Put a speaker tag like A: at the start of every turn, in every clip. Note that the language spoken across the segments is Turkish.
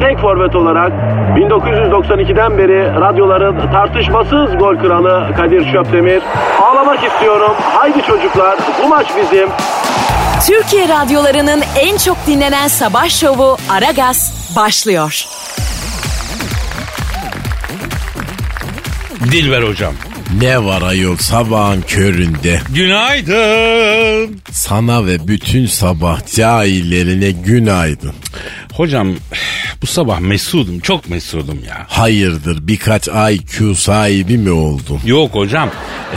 A: tek forvet olarak 1992'den beri radyoların tartışmasız gol kralı Kadir Şöpdemir. Ağlamak istiyorum. Haydi çocuklar bu maç bizim.
B: Türkiye radyolarının en çok dinlenen sabah şovu Aragaz başlıyor.
C: Dilber hocam.
D: Ne var ayol sabahın köründe?
C: Günaydın.
D: Sana ve bütün sabah cahillerine günaydın.
C: Hocam bu sabah mesudum çok mesudum ya.
D: Hayırdır birkaç IQ sahibi mi oldun?
C: Yok hocam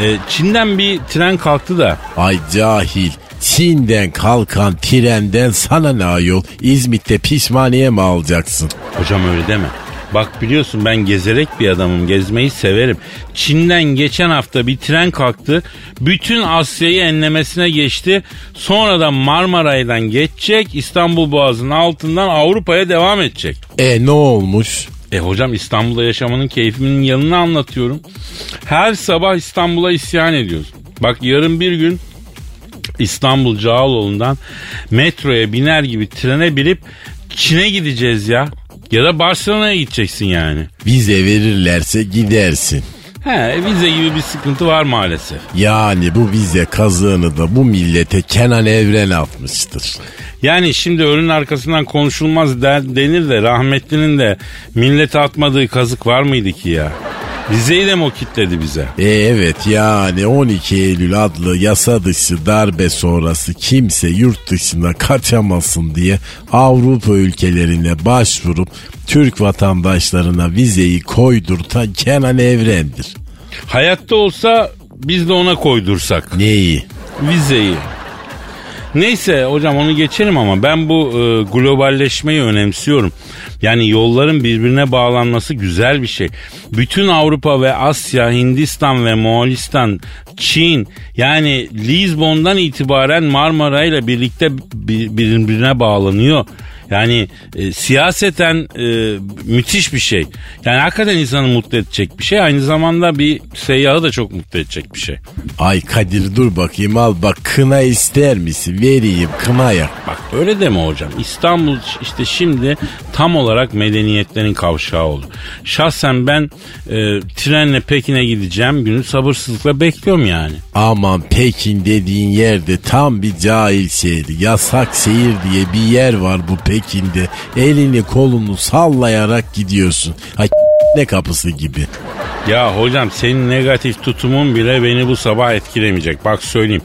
C: e, Çin'den bir tren kalktı da.
D: Ay cahil. Çin'den kalkan trenden sana ne ayol? İzmit'te pişmaniye mi alacaksın?
C: Hocam öyle deme. Bak biliyorsun ben gezerek bir adamım. Gezmeyi severim. Çin'den geçen hafta bir tren kalktı. Bütün Asya'yı enlemesine geçti. Sonra da Marmaray'dan geçecek. İstanbul Boğazı'nın altından Avrupa'ya devam edecek.
D: E ne olmuş?
C: E hocam İstanbul'da yaşamanın keyfinin yanını anlatıyorum. Her sabah İstanbul'a isyan ediyoruz. Bak yarın bir gün İstanbul Cağaloğlu'ndan metroya biner gibi trene binip Çin'e gideceğiz ya. Ya da Barcelona'ya gideceksin yani.
D: Vize verirlerse gidersin.
C: He vize gibi bir sıkıntı var maalesef.
D: Yani bu vize kazığını da bu millete Kenan Evren atmıştır.
C: Yani şimdi ölünün arkasından konuşulmaz der, denir de rahmetlinin de millete atmadığı kazık var mıydı ki ya? Vizeyi de mi o kitledi bize?
D: E evet yani 12 Eylül adlı yasa dışı darbe sonrası kimse yurt dışına kaçamasın diye Avrupa ülkelerine başvurup Türk vatandaşlarına vizeyi koydurtan Kenan Evren'dir.
C: Hayatta olsa biz de ona koydursak.
D: Neyi?
C: Vizeyi. Neyse hocam onu geçelim ama ben bu e, globalleşmeyi önemsiyorum. Yani yolların birbirine bağlanması güzel bir şey. Bütün Avrupa ve Asya, Hindistan ve Moğolistan, Çin yani Lisbon'dan itibaren Marmara ile birlikte birbirine bağlanıyor. Yani e, siyaseten e, müthiş bir şey. Yani hakikaten insanı mutlu edecek bir şey. Aynı zamanda bir seyyahı da çok mutlu edecek bir şey.
D: Ay Kadir dur bakayım al bak kına ister misin? Vereyim kına yak.
C: Bak öyle deme hocam. İstanbul işte şimdi tam olarak medeniyetlerin kavşağı oldu. Şahsen ben e, trenle Pekin'e gideceğim günü sabırsızlıkla bekliyorum yani.
D: Aman Pekin dediğin yerde tam bir cahil şehri. Yasak şehir diye bir yer var bu Pekin'de. Elini kolunu sallayarak gidiyorsun. Ay ne kapısı gibi.
C: Ya hocam senin negatif tutumun bile beni bu sabah etkilemeyecek. Bak söyleyeyim.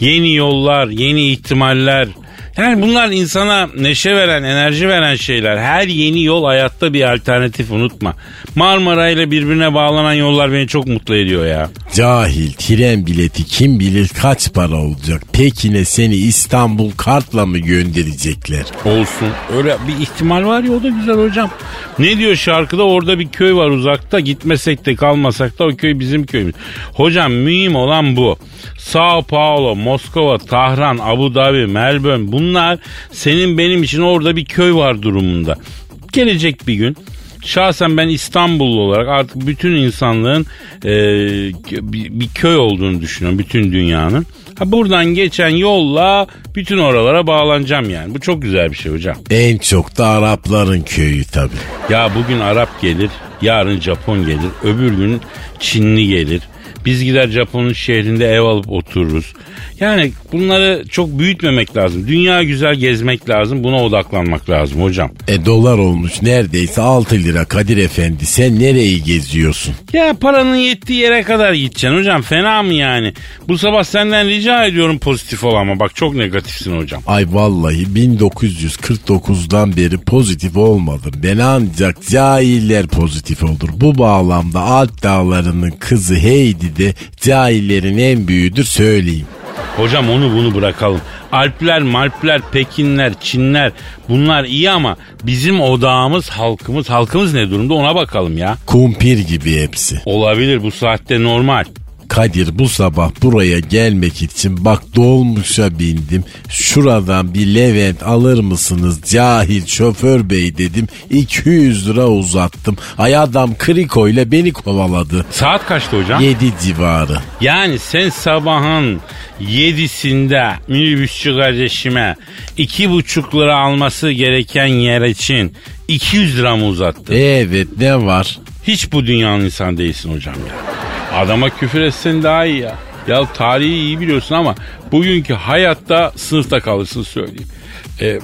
C: Yeni yollar, yeni ihtimaller, yani bunlar insana neşe veren, enerji veren şeyler. Her yeni yol hayatta bir alternatif unutma. Marmara ile birbirine bağlanan yollar beni çok mutlu ediyor ya.
D: Cahil tren bileti kim bilir kaç para olacak. Pekin'e seni İstanbul kartla mı gönderecekler?
C: Olsun. Öyle bir ihtimal var ya o da güzel hocam. Ne diyor şarkıda orada bir köy var uzakta gitmesek de kalmasak da o köy bizim köyümüz. Hocam mühim olan bu. Sao Paulo, Moskova, Tahran, Abu Dhabi, Melbourne bunlar senin benim için orada bir köy var durumunda. Gelecek bir gün şahsen ben İstanbullu olarak artık bütün insanlığın e, bir köy olduğunu düşünüyorum bütün dünyanın. Ha buradan geçen yolla bütün oralara bağlanacağım yani. Bu çok güzel bir şey hocam.
D: En çok da Arapların köyü tabii.
C: Ya bugün Arap gelir, yarın Japon gelir, öbür gün Çinli gelir.
E: Biz gider Japon'un şehrinde ev alıp otururuz. Yani bunları çok büyütmemek lazım. Dünya güzel gezmek lazım. Buna odaklanmak lazım hocam.
D: E dolar olmuş neredeyse 6 lira Kadir Efendi. Sen nereyi geziyorsun?
E: Ya paranın yettiği yere kadar gideceksin hocam. Fena mı yani? Bu sabah senden rica ediyorum pozitif ol ama. Bak çok negatifsin hocam.
D: Ay vallahi 1949'dan beri pozitif olmadım. Ben ancak cahiller pozitif olur. Bu bağlamda Alp dağlarının kızı Heidi de cahillerin en büyüğüdür söyleyeyim.
E: Hocam onu bunu bırakalım. Alpler, Malpler, Pekinler, Çinler bunlar iyi ama bizim odağımız halkımız. Halkımız ne durumda ona bakalım ya.
D: Kumpir gibi hepsi.
E: Olabilir bu saatte normal.
D: Kadir bu sabah buraya gelmek için bak dolmuşa bindim. Şuradan bir Levent alır mısınız cahil şoför bey dedim. 200 lira uzattım. Ay adam kriko ile beni kovaladı.
E: Saat kaçtı hocam?
D: 7 civarı.
E: Yani sen sabahın yedisinde minibüsçü kardeşime iki buçuk lira alması gereken yer için 200 lira mı uzattın?
D: Evet ne var?
E: Hiç bu dünyanın insan değilsin hocam ya. Adama küfür etsen daha iyi ya. Ya tarihi iyi biliyorsun ama bugünkü hayatta sınıfta kalırsın söyleyeyim. Ee,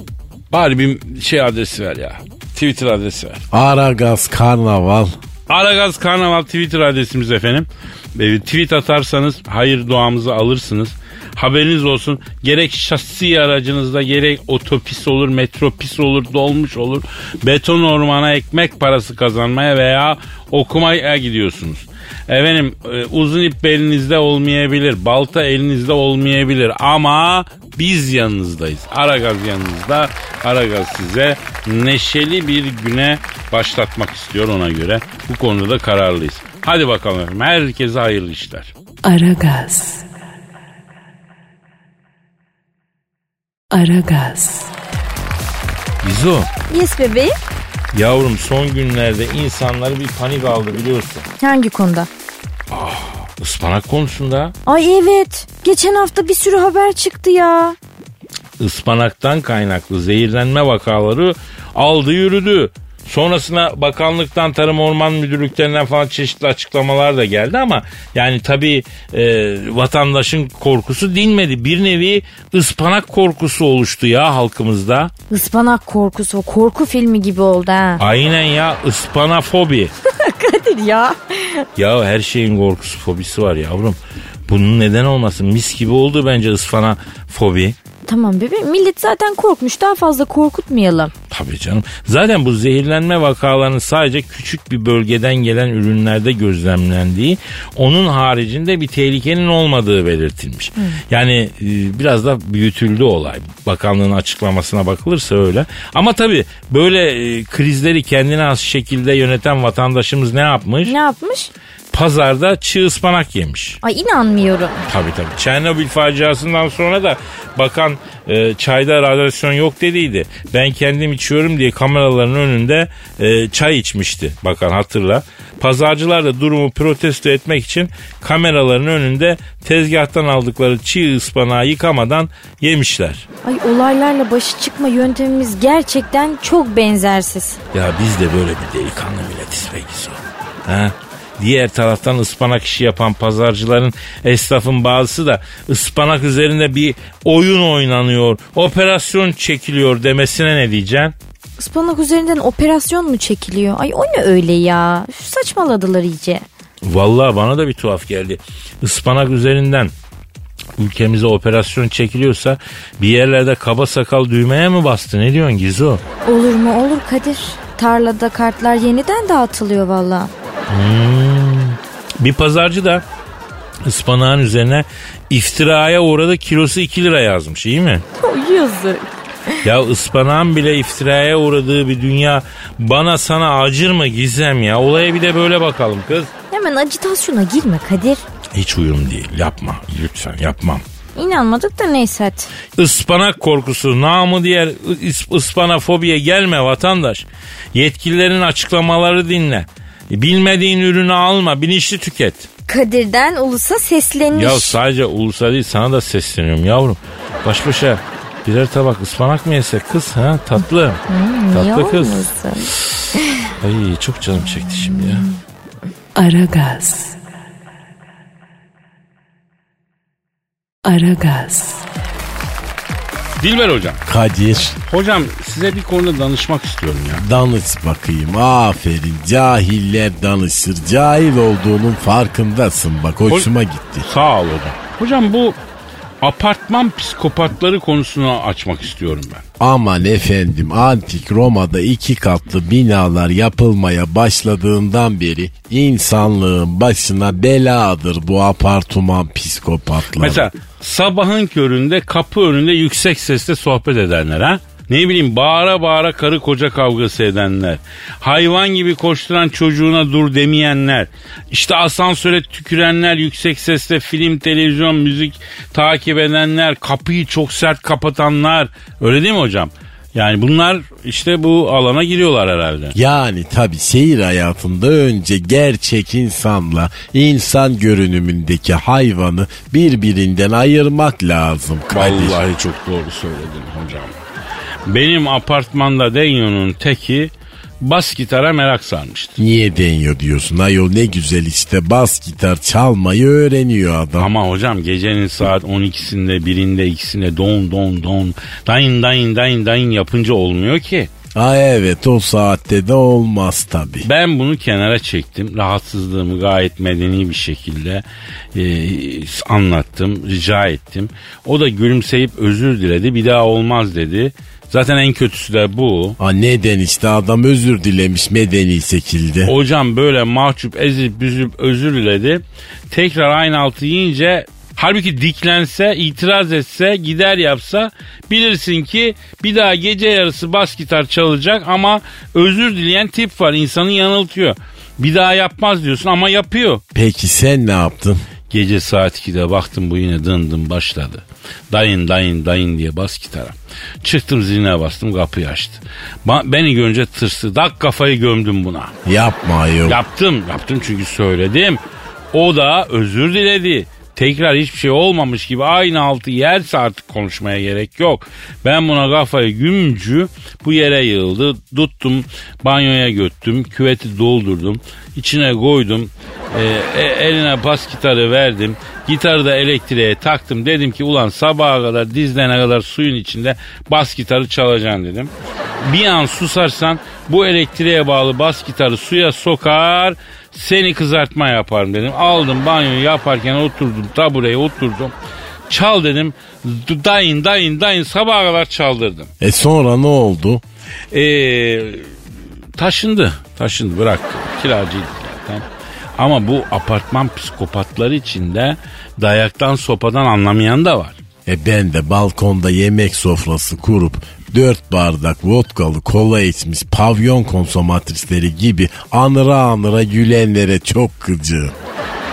E: bari bir şey adresi ver ya. Twitter adresi ver.
D: Aragaz Karnaval.
E: Aragaz Karnaval Twitter adresimiz efendim. Ee, tweet atarsanız hayır duamızı alırsınız. Haberiniz olsun gerek şahsi aracınızda gerek otopis olur, metropis olur, dolmuş olur. Beton ormana ekmek parası kazanmaya veya okumaya gidiyorsunuz. Efendim e, uzun ip belinizde olmayabilir, balta elinizde olmayabilir ama biz yanınızdayız. Aragaz yanınızda. Aragaz size neşeli bir güne başlatmak istiyor ona göre. Bu konuda da kararlıyız. Hadi bakalım. Herkese hayırlı işler.
F: Aragaz. Aragaz.
E: İzo,
G: Yes bebeğim.
E: yavrum son günlerde insanları bir panik aldı biliyorsun.
G: Hangi konuda?
E: Ispanak konusunda
G: Ay evet. Geçen hafta bir sürü haber çıktı ya.
E: ıspanaktan kaynaklı zehirlenme vakaları aldı yürüdü. Sonrasında bakanlıktan Tarım Orman Müdürlüklerinden falan çeşitli açıklamalar da geldi ama yani tabii e, vatandaşın korkusu dinmedi. Bir nevi ıspanak korkusu oluştu ya halkımızda.
G: Ispanak korkusu. o Korku filmi gibi oldu ha.
E: Aynen ya ıspanafobi.
G: Kadir ya.
E: ya her şeyin korkusu fobisi var yavrum. Bunun neden olmasın? Mis gibi oldu bence ıspana fobi.
G: Tamam bebeğim. Millet zaten korkmuş. Daha fazla korkutmayalım.
E: Tabii canım. Zaten bu zehirlenme vakalarının sadece küçük bir bölgeden gelen ürünlerde gözlemlendiği, onun haricinde bir tehlikenin olmadığı belirtilmiş. Yani e, biraz da büyütüldü olay. Bakanlığın açıklamasına bakılırsa öyle. Ama tabii böyle e, krizleri kendine has şekilde yöneten vatandaşımız ne yapmış?
G: Ne yapmış?
E: Pazarda çığ ıspanak yemiş.
G: Ay inanmıyorum.
E: Tabii tabii. Çernobil faciasından sonra da bakan e, çayda radyasyon yok dediydi. Ben kendim içiyorum diye kameraların önünde e, çay içmişti bakan hatırla. Pazarcılar da durumu protesto etmek için kameraların önünde tezgahtan aldıkları çiğ ıspanağı yıkamadan yemişler.
G: Ay olaylarla başa çıkma yöntemimiz gerçekten çok benzersiz.
E: Ya biz de böyle bir delikanlı milletiz be Gizo. Ha? Diğer taraftan ıspanak işi yapan pazarcıların esnafın bazısı da ıspanak üzerinde bir oyun oynanıyor, operasyon çekiliyor demesine ne diyeceksin?
G: Ispanak üzerinden operasyon mu çekiliyor? Ay o ne öyle ya? Üf, Saçmaladılar iyice.
E: Vallahi bana da bir tuhaf geldi. Ispanak üzerinden ülkemize operasyon çekiliyorsa bir yerlerde kaba sakal düğmeye mi bastı? Ne diyorsun Gizo?
G: Olur mu olur Kadir. Tarlada kartlar yeniden dağıtılıyor valla.
E: Bir pazarcı da ıspanağın üzerine iftiraya uğradı kilosu 2 lira yazmış iyi mi?
G: Yazık.
E: Ya ıspanağın bile iftiraya uğradığı bir dünya bana sana acır mı Gizem ya? Olaya bir de böyle bakalım kız.
G: Hemen acitasyona girme Kadir.
E: Hiç uyum değil yapma lütfen yapmam.
G: İnanmadık da neyse hadi.
E: Ispanak korkusu namı diğer ıs- ıspanafobiye gelme vatandaş. Yetkililerin açıklamaları dinle. Bilmediğin ürünü alma, bilinçli tüket.
G: Kadir'den ulusa seslenmiş.
E: Ya sadece ulusa değil sana da sesleniyorum yavrum. Baş başa şey, birer tabak ıspanak mı yesek kız ha tatlı.
G: Hmm,
E: tatlı kız.
G: Olmasın?
E: Ay çok canım çekti şimdi ya.
F: Aragaz.
B: Aragaz.
C: Dilber hocam.
D: Kadir
C: Hocam size bir konuda danışmak istiyorum ya.
D: danış bakayım. Aferin cahiller danışır. Cahil olduğunun farkındasın bak hoşuma gitti.
C: Sağ ol hocam. Hocam bu apartman psikopatları konusunu açmak istiyorum ben.
D: Aman efendim antik Roma'da iki katlı binalar yapılmaya başladığından beri insanlığın başına beladır bu apartman psikopatları.
C: Mesela sabahın köründe kapı önünde yüksek sesle sohbet edenler ha? Ne bileyim bağıra bağıra karı koca kavgası edenler. Hayvan gibi koşturan çocuğuna dur demeyenler. işte asansöre tükürenler, yüksek sesle film, televizyon, müzik takip edenler. Kapıyı çok sert kapatanlar. Öyle değil mi hocam? Yani bunlar işte bu alana giriyorlar herhalde.
D: Yani tabi şehir hayatında önce gerçek insanla insan görünümündeki hayvanı birbirinden ayırmak lazım. Kadir.
C: Vallahi çok doğru söyledin hocam. Benim apartmanda Denyo'nun teki bas gitara merak sarmıştı.
D: Niye deniyor diyorsun? Ayol ne güzel işte bas gitar çalmayı öğreniyor adam.
C: Ama hocam gecenin saat 12'sinde, birinde, ikisinde don don don dayın dayın dayın dayın yapınca olmuyor ki.
D: Ha evet o saatte de olmaz tabi.
C: Ben bunu kenara çektim. Rahatsızlığımı gayet medeni bir şekilde e, anlattım, rica ettim. O da gülümseyip özür diledi. Bir daha olmaz dedi. Zaten en kötüsü de bu.
D: Ha neden işte adam özür dilemiş medeni şekilde.
C: Hocam böyle mahcup ezip büzüp özür diledi. Tekrar aynı altı yiyince halbuki diklense, itiraz etse, gider yapsa bilirsin ki bir daha gece yarısı bas gitar çalacak ama özür dileyen tip var insanı yanıltıyor. Bir daha yapmaz diyorsun ama yapıyor.
D: Peki sen ne yaptın?
C: Gece saat 2'de baktım bu yine dın dın başladı. Dayın dayın dayın diye bas gitara. Çıktım ziline bastım kapıyı açtı. Ba- beni görünce tırsı. Dak kafayı gömdüm buna.
D: Yapma ayol.
C: Yaptım yaptım çünkü söyledim. O da özür diledi. Tekrar hiçbir şey olmamış gibi aynı altı yerse artık konuşmaya gerek yok. Ben buna kafayı gümcü bu yere yığıldı. Tuttum banyoya göttüm. Küveti doldurdum. içine koydum. Ee, e- eline bas gitarı verdim. Gitarı da elektriğe taktım. Dedim ki ulan sabaha kadar dizlerine kadar suyun içinde bas gitarı çalacaksın dedim. Bir an susarsan bu elektriğe bağlı bas gitarı suya sokar seni kızartma yaparım dedim. Aldım banyoyu yaparken oturdum tabureye oturdum. Çal dedim. Dayın dayın dayın sabaha kadar çaldırdım.
D: E sonra ne oldu?
C: Ee, taşındı. Taşındı bıraktı. Kiracıydı zaten. Ama bu apartman psikopatları içinde dayaktan sopadan anlamayan da var.
D: E ben de balkonda yemek sofrası kurup dört bardak vodkalı kola içmiş pavyon konsomatrisleri gibi anıra anıra gülenlere çok gıcığım.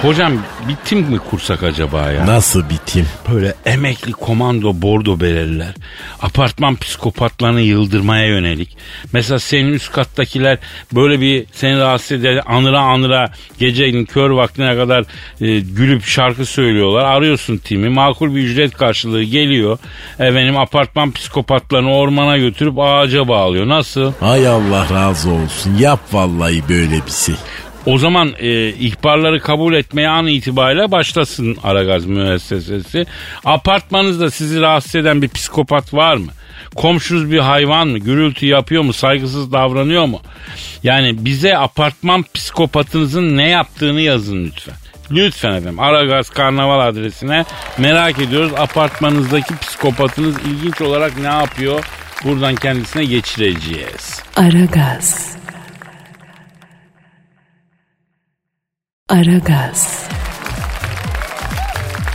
C: Hocam bir tim mi kursak acaba ya?
D: Nasıl bitim?
C: Böyle emekli komando bordo bereliler. Apartman psikopatlarını yıldırmaya yönelik. Mesela senin üst kattakiler böyle bir seni rahatsız eder anıra anıra gecenin kör vaktine kadar e, gülüp şarkı söylüyorlar. Arıyorsun timi makul bir ücret karşılığı geliyor. Efendim apartman psikopatlarını ormana götürüp ağaca bağlıyor. Nasıl?
D: Ay Allah razı olsun yap vallahi böyle bir şey.
C: O zaman e, ihbarları kabul etmeye an itibariyle başlasın Aragaz müessesesi. Apartmanınızda sizi rahatsız eden bir psikopat var mı? Komşunuz bir hayvan mı? Gürültü yapıyor mu? Saygısız davranıyor mu? Yani bize apartman psikopatınızın ne yaptığını yazın lütfen. Lütfen efendim Aragaz Karnaval adresine merak ediyoruz. Apartmanınızdaki psikopatınız ilginç olarak ne yapıyor? Buradan kendisine geçireceğiz.
B: Aragaz. Aragaz.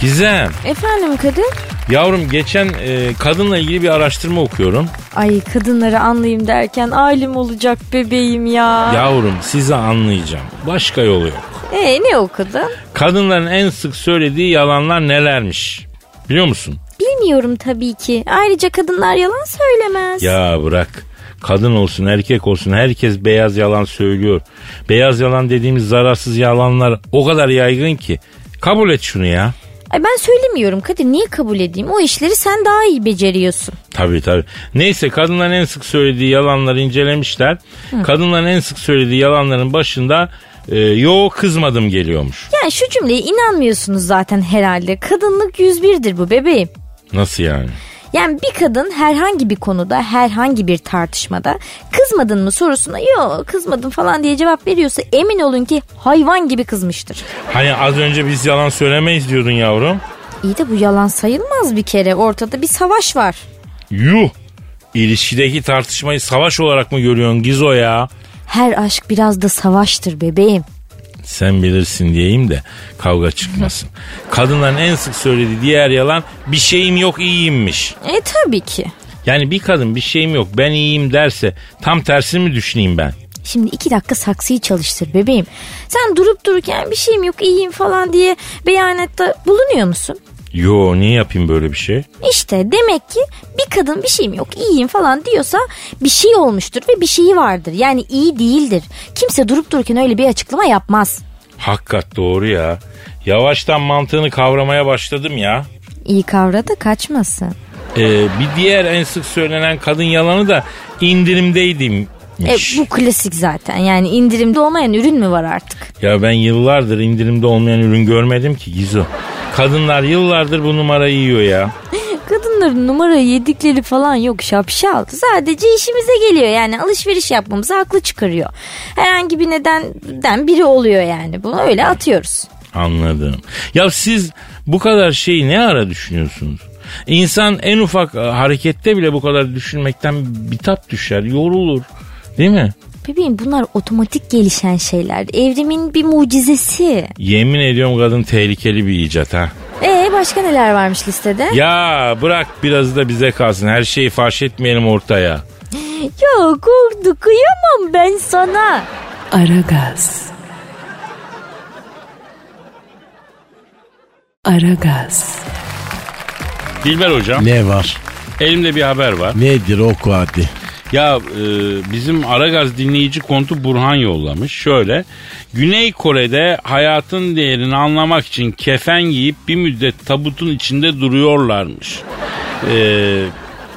C: Gizem.
G: Efendim Kadir?
C: Yavrum geçen e, kadınla ilgili bir araştırma okuyorum.
G: Ay kadınları anlayayım derken alim olacak bebeğim ya.
C: Yavrum sizi anlayacağım. Başka yolu yok.
G: E ne okudun?
C: Kadınların en sık söylediği yalanlar nelermiş? Biliyor musun?
G: Bilmiyorum tabii ki. Ayrıca kadınlar yalan söylemez.
C: Ya bırak. Kadın olsun erkek olsun herkes beyaz yalan söylüyor. Beyaz yalan dediğimiz zararsız yalanlar o kadar yaygın ki. Kabul et şunu ya.
G: Ay ben söylemiyorum Kadir niye kabul edeyim? O işleri sen daha iyi beceriyorsun.
C: Tabii tabii. Neyse kadınların en sık söylediği yalanları incelemişler. Kadınların en sık söylediği yalanların başında e, yo kızmadım geliyormuş.
G: Yani şu cümleye inanmıyorsunuz zaten herhalde. Kadınlık 101'dir bu bebeğim.
C: Nasıl yani?
G: Yani bir kadın herhangi bir konuda herhangi bir tartışmada kızmadın mı sorusuna yok kızmadım falan diye cevap veriyorsa emin olun ki hayvan gibi kızmıştır.
C: Hani az önce biz yalan söylemeyiz diyordun yavrum.
G: İyi de bu yalan sayılmaz bir kere ortada bir savaş var.
C: Yuh! İlişkideki tartışmayı savaş olarak mı görüyorsun Gizo ya?
G: Her aşk biraz da savaştır bebeğim.
C: Sen bilirsin diyeyim de kavga çıkmasın. Kadınların en sık söylediği diğer yalan bir şeyim yok iyiyimmiş.
G: E tabii ki.
C: Yani bir kadın bir şeyim yok ben iyiyim derse tam tersini mi düşüneyim ben?
G: Şimdi iki dakika saksıyı çalıştır bebeğim. Sen durup dururken bir şeyim yok iyiyim falan diye beyanette bulunuyor musun?
C: Yo niye yapayım böyle bir şey?
G: İşte demek ki bir kadın bir şeyim yok iyiyim falan diyorsa bir şey olmuştur ve bir şeyi vardır. Yani iyi değildir. Kimse durup dururken öyle bir açıklama yapmaz.
C: Hakikat doğru ya. Yavaştan mantığını kavramaya başladım ya.
G: İyi kavra da kaçmasın.
C: Ee, bir diğer en sık söylenen kadın yalanı da indirimdeydim.
G: E, bu klasik zaten yani indirimde olmayan ürün mü var artık?
C: Ya ben yıllardır indirimde olmayan ürün görmedim ki Gizo. Kadınlar yıllardır bu numarayı yiyor ya.
G: Kadınların numara yedikleri falan yok şapşal. Sadece işimize geliyor yani alışveriş yapmamızı haklı çıkarıyor. Herhangi bir nedenden biri oluyor yani bunu öyle atıyoruz.
C: Anladım. Ya siz bu kadar şeyi ne ara düşünüyorsunuz? İnsan en ufak e, harekette bile bu kadar düşünmekten bitap düşer, yorulur. Değil mi?
G: Bebeğim bunlar otomatik gelişen şeyler. Evrimin bir mucizesi.
C: Yemin ediyorum kadın tehlikeli bir icat ha.
G: Ee başka neler varmış listede?
C: Ya bırak biraz da bize kalsın. Her şeyi faş etmeyelim ortaya.
G: Ya korktu kıyamam ben sana.
B: Aragaz. Aragaz.
C: Dilber hocam
D: Ne var?
C: elimde bir haber var.
D: Nedir oku hadi.
C: Ya e, bizim Aragaz dinleyici kontu Burhan yollamış. Şöyle Güney Kore'de hayatın değerini anlamak için kefen giyip bir müddet tabutun içinde duruyorlarmış. E,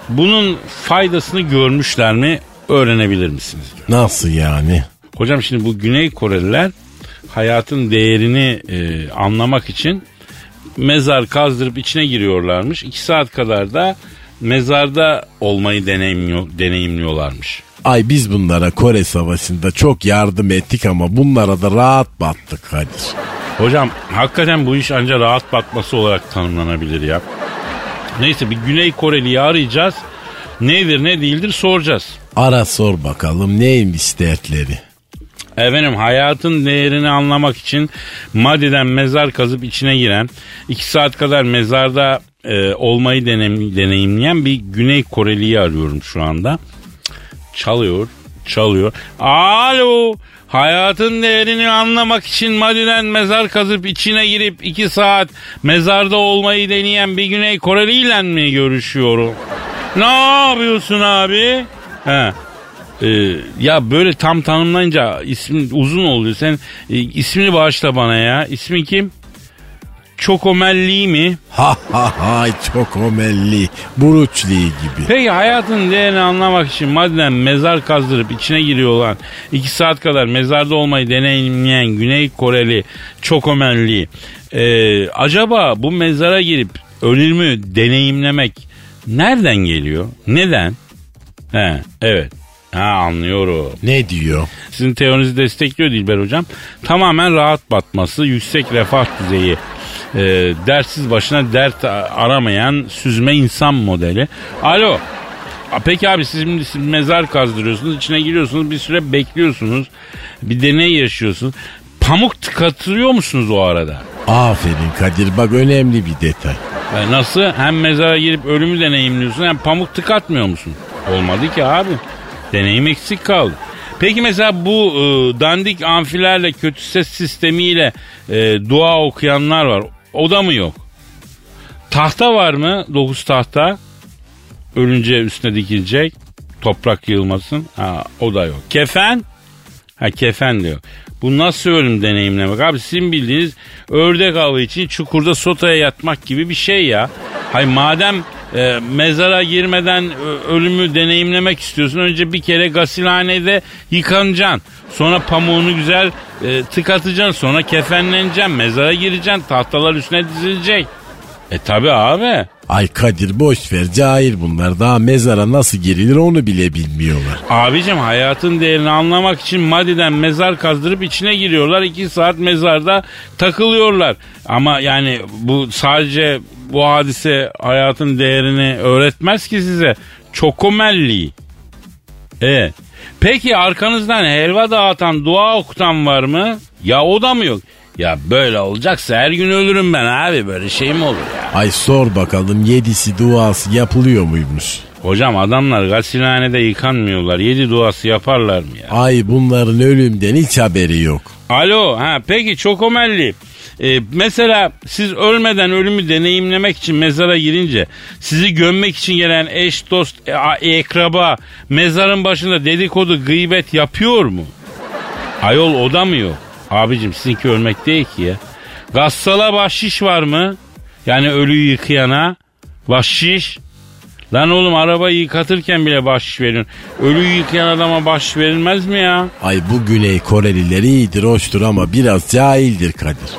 C: bunun faydasını görmüşler mi öğrenebilir misiniz? diyor.
D: Nasıl yani?
C: Hocam şimdi bu Güney Koreliler hayatın değerini e, anlamak için mezar kazdırıp içine giriyorlarmış. İki saat kadar da mezarda olmayı deneyimliyor, deneyimliyorlarmış.
D: Ay biz bunlara Kore Savaşı'nda çok yardım ettik ama bunlara da rahat battık Kadir.
C: Hocam hakikaten bu iş ancak rahat batması olarak tanımlanabilir ya. Neyse bir Güney Koreli'yi arayacağız. Nedir ne değildir soracağız.
D: Ara sor bakalım neymiş dertleri.
C: Efendim hayatın değerini anlamak için maddeden mezar kazıp içine giren, iki saat kadar mezarda e, olmayı denem, deneyimleyen bir Güney Koreli'yi arıyorum şu anda. Çalıyor, çalıyor. Alo, hayatın değerini anlamak için maddeden mezar kazıp içine girip iki saat mezarda olmayı deneyen bir Güney Koreli ile mi görüşüyorum? Ne yapıyorsun abi? He. Ee, ya böyle tam tanımlayınca ismin uzun oluyor. Sen e, ismini bağışla bana ya. İsmin kim? Çokomelli mi?
D: Ha ha ha çok omelli. Buruçli gibi.
C: Peki hayatın değerini anlamak için maddeden mezar kazdırıp içine giriyorlar. iki saat kadar mezarda olmayı deneyimleyen Güney Koreli Çokomelli. Ee, acaba bu mezara girip ölümü deneyimlemek nereden geliyor? Neden? He, evet. Ha anlıyorum.
D: Ne diyor?
C: Sizin teorinizi destekliyor Dilber Hocam. Tamamen rahat batması, yüksek refah düzeyi, e, dertsiz başına dert aramayan süzme insan modeli. Alo. Peki abi siz şimdi mezar kazdırıyorsunuz, içine giriyorsunuz, bir süre bekliyorsunuz, bir deney yaşıyorsunuz. Pamuk tıkatırıyor musunuz o arada?
D: Aferin Kadir bak önemli bir detay.
C: E, nasıl? Hem mezara girip ölümü deneyimliyorsun hem pamuk tıkatmıyor musun? Olmadı ki abi. Deneyim eksik kaldı. Peki mesela bu e, dandik amfilerle kötü ses sistemiyle e, dua okuyanlar var. O da mı yok? Tahta var mı? Dokuz tahta. Ölünce üstüne dikilecek. Toprak yığılmasın. Ha, o da yok. Kefen? Ha kefen diyor. Bu nasıl ölüm deneyimlemek abi? Sizin bildiğiniz ördek avı için çukurda sotaya yatmak gibi bir şey ya. Hay madem e, mezara girmeden ö- ölümü deneyimlemek istiyorsun. Önce bir kere gasilhanede yıkanacaksın. Sonra pamuğunu güzel e, tıkatacaksın. Sonra kefenleneceksin. Mezara gireceksin. Tahtalar üstüne dizilecek. E tabi abi.
D: Ay Kadir boş ver cahil bunlar. Daha mezara nasıl girilir onu bile bilmiyorlar.
C: Abicim hayatın değerini anlamak için madiden mezar kazdırıp içine giriyorlar. iki saat mezarda takılıyorlar. Ama yani bu sadece bu hadise hayatın değerini öğretmez ki size. Çokomelli. E. Peki arkanızdan helva dağıtan, dua okutan var mı? Ya o da mı yok? Ya böyle olacaksa her gün ölürüm ben abi böyle şey mi olur ya?
D: Ay sor bakalım yedisi duası yapılıyor muymuş?
C: Hocam adamlar gasilhanede yıkanmıyorlar. Yedi duası yaparlar mı ya?
D: Ay bunların ölümden hiç haberi yok.
C: Alo ha peki çok omelli. Ee, mesela siz ölmeden ölümü deneyimlemek için mezara girince sizi gömmek için gelen eş dost e, ekraba mezarın başında dedikodu gıybet yapıyor mu? Ayol o da mı yok? Abicim sizinki ölmek değil ki ya. Gassala bahşiş var mı? Yani ölüyü yıkayana bahşiş. Lan oğlum arabayı yıkatırken bile bahşiş veriyorsun. Ölüyü yıkayan adama bahşiş verilmez mi ya?
D: Ay bu Güney Koreliler iyidir hoştur ama biraz cahildir Kadir.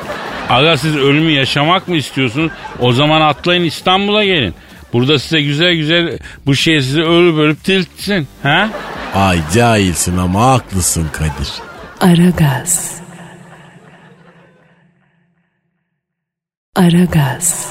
C: Aga siz ölümü yaşamak mı istiyorsunuz? O zaman atlayın İstanbul'a gelin. Burada size güzel güzel bu şey sizi ölüp ölüp diriltsin. Ha?
D: Ay cahilsin ama haklısın Kadir.
F: Aragaz. Aragaz.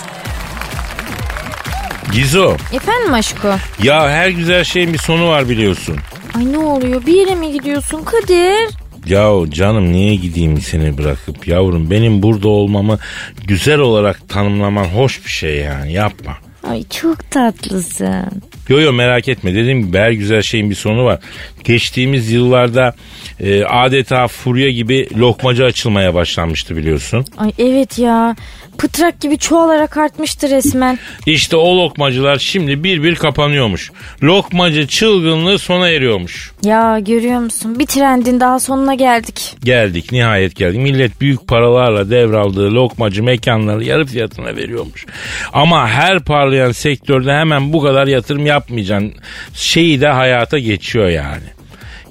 C: Gizo.
G: Efendim aşko?
C: Ya her güzel şeyin bir sonu var biliyorsun.
G: Ay ne oluyor bir yere mi gidiyorsun Kadir?
C: Ya canım niye gideyim seni bırakıp yavrum benim burada olmamı güzel olarak tanımlaman hoş bir şey yani yapma.
G: Ay çok tatlısın.
C: Yo yo merak etme dediğim gibi her güzel şeyin bir sonu var. Geçtiğimiz yıllarda e, adeta furya gibi lokmacı açılmaya başlanmıştı biliyorsun.
G: Ay evet ya. Pıtrak gibi çoğalarak artmıştı resmen.
C: İşte o lokmacılar şimdi bir bir kapanıyormuş. Lokmacı çılgınlığı sona eriyormuş.
G: Ya görüyor musun? Bir trendin daha sonuna geldik.
C: Geldik nihayet geldik. Millet büyük paralarla devraldığı lokmacı mekanları yarı fiyatına veriyormuş. Ama her parlayan sektörde hemen bu kadar yatırım yapmayacaksın. Şeyi de hayata geçiyor yani.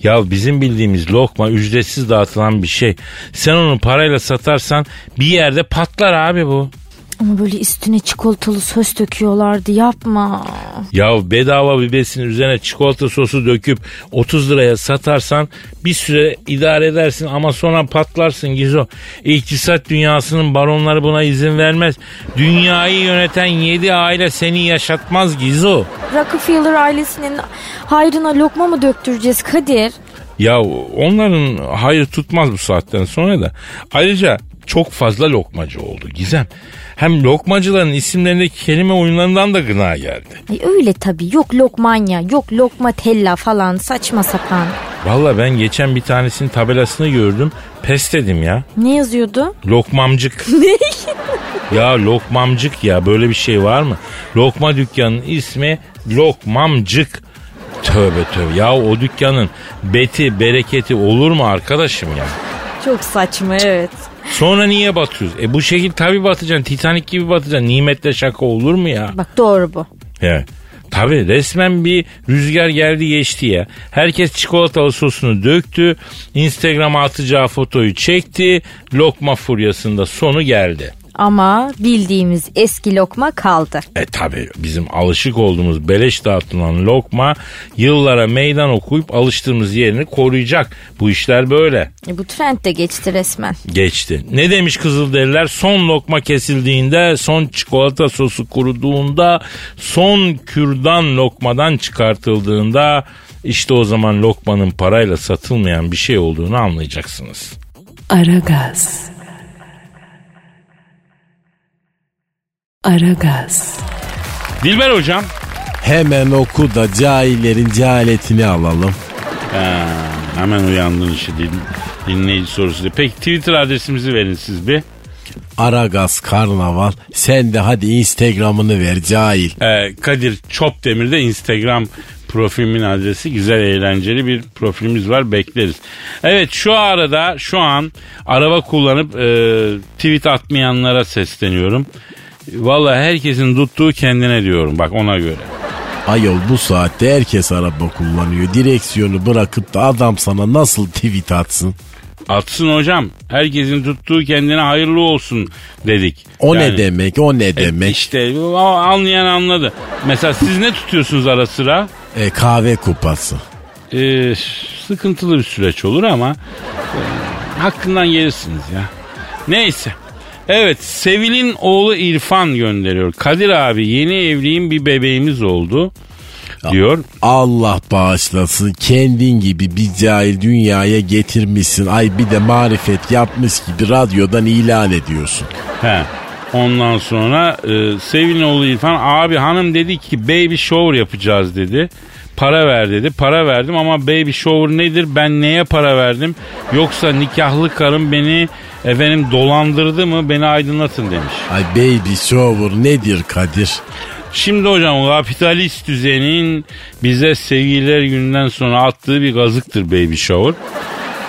C: Ya bizim bildiğimiz lokma ücretsiz dağıtılan bir şey. Sen onu parayla satarsan bir yerde patlar abi bu.
G: Ama böyle üstüne çikolatalı sos döküyorlardı yapma.
C: Ya bedava bir besin üzerine çikolata sosu döküp 30 liraya satarsan bir süre idare edersin ama sonra patlarsın Gizo. İktisat dünyasının baronları buna izin vermez. Dünyayı yöneten 7 aile seni yaşatmaz Gizo.
G: Rockefeller ailesinin hayrına lokma mı döktüreceğiz Kadir?
C: Ya onların hayır tutmaz bu saatten sonra da. Ayrıca çok fazla lokmacı oldu Gizem. Hem lokmacıların isimlerindeki kelime oyunlarından da gına geldi.
G: Ay öyle tabii yok lokmanya yok lokma tella falan saçma sapan.
C: Valla ben geçen bir tanesinin tabelasını gördüm. Pes dedim ya.
G: Ne yazıyordu?
C: Lokmamcık.
G: Ne?
C: Ya lokmamcık ya böyle bir şey var mı? Lokma dükkanının ismi Lokmamcık. Tövbe tövbe ya o dükkanın beti bereketi olur mu arkadaşım ya?
G: Çok saçma evet.
C: Sonra niye batıyoruz? E bu şekil tabii batacaksın. Titanik gibi batacaksın. Nimetle şaka olur mu ya?
G: Bak doğru bu.
C: Evet. Tabii resmen bir rüzgar geldi geçti ya. Herkes çikolatalı sosunu döktü. Instagram'a atacağı fotoyu çekti. Lokma furyasında sonu geldi.
G: Ama bildiğimiz eski lokma kaldı.
C: E tabi bizim alışık olduğumuz beleş dağıtılan lokma yıllara meydan okuyup alıştığımız yerini koruyacak. Bu işler böyle.
G: E, bu trend de geçti resmen.
C: Geçti. Ne demiş Kızılderililer? Son lokma kesildiğinde, son çikolata sosu kuruduğunda, son kürdan lokmadan çıkartıldığında işte o zaman lokmanın parayla satılmayan bir şey olduğunu anlayacaksınız.
F: Aragaz. Aragaz.
C: Dilber hocam.
D: Hemen oku da cahillerin cehaletini alalım.
C: Ha, hemen uyandın işte din, dinleyici sorusu. Peki Twitter adresimizi verin siz bir.
D: Aragaz Karnaval sen de hadi Instagram'ını ver cahil.
C: Ee, Kadir Çopdemir'de Instagram profilimin adresi güzel eğlenceli bir profilimiz var bekleriz. Evet şu arada şu an araba kullanıp e, tweet atmayanlara sesleniyorum. Vallahi herkesin tuttuğu kendine diyorum bak ona göre.
D: Ayol bu saatte herkes araba kullanıyor. Direksiyonu bırakıp da adam sana nasıl tweet atsın?
C: Atsın hocam. Herkesin tuttuğu kendine hayırlı olsun dedik.
D: O
C: Yani-
D: ne demek o ne demek?
C: İşte o anlayan anladı. Mesela siz ne tutuyorsunuz ara sıra?
D: E, kahve kupası.
C: Ee, sıkıntılı bir süreç olur ama e, hakkından gelirsiniz ya. Neyse. Evet Sevil'in oğlu İrfan gönderiyor. Kadir abi yeni evliyim bir bebeğimiz oldu diyor.
D: Allah bağışlasın kendin gibi bir cahil dünyaya getirmişsin. Ay bir de marifet yapmış gibi radyodan ilan ediyorsun.
C: He. Ondan sonra e, Sevil'in oğlu İrfan abi hanım dedi ki baby shower yapacağız dedi. Para ver dedi. Para verdim ama baby shower nedir? Ben neye para verdim? Yoksa nikahlı karım beni efendim dolandırdı mı? Beni aydınlatın demiş.
D: Ay baby shower nedir Kadir?
C: Şimdi hocam kapitalist düzenin bize sevgililer gününden sonra attığı bir gazıktır baby shower.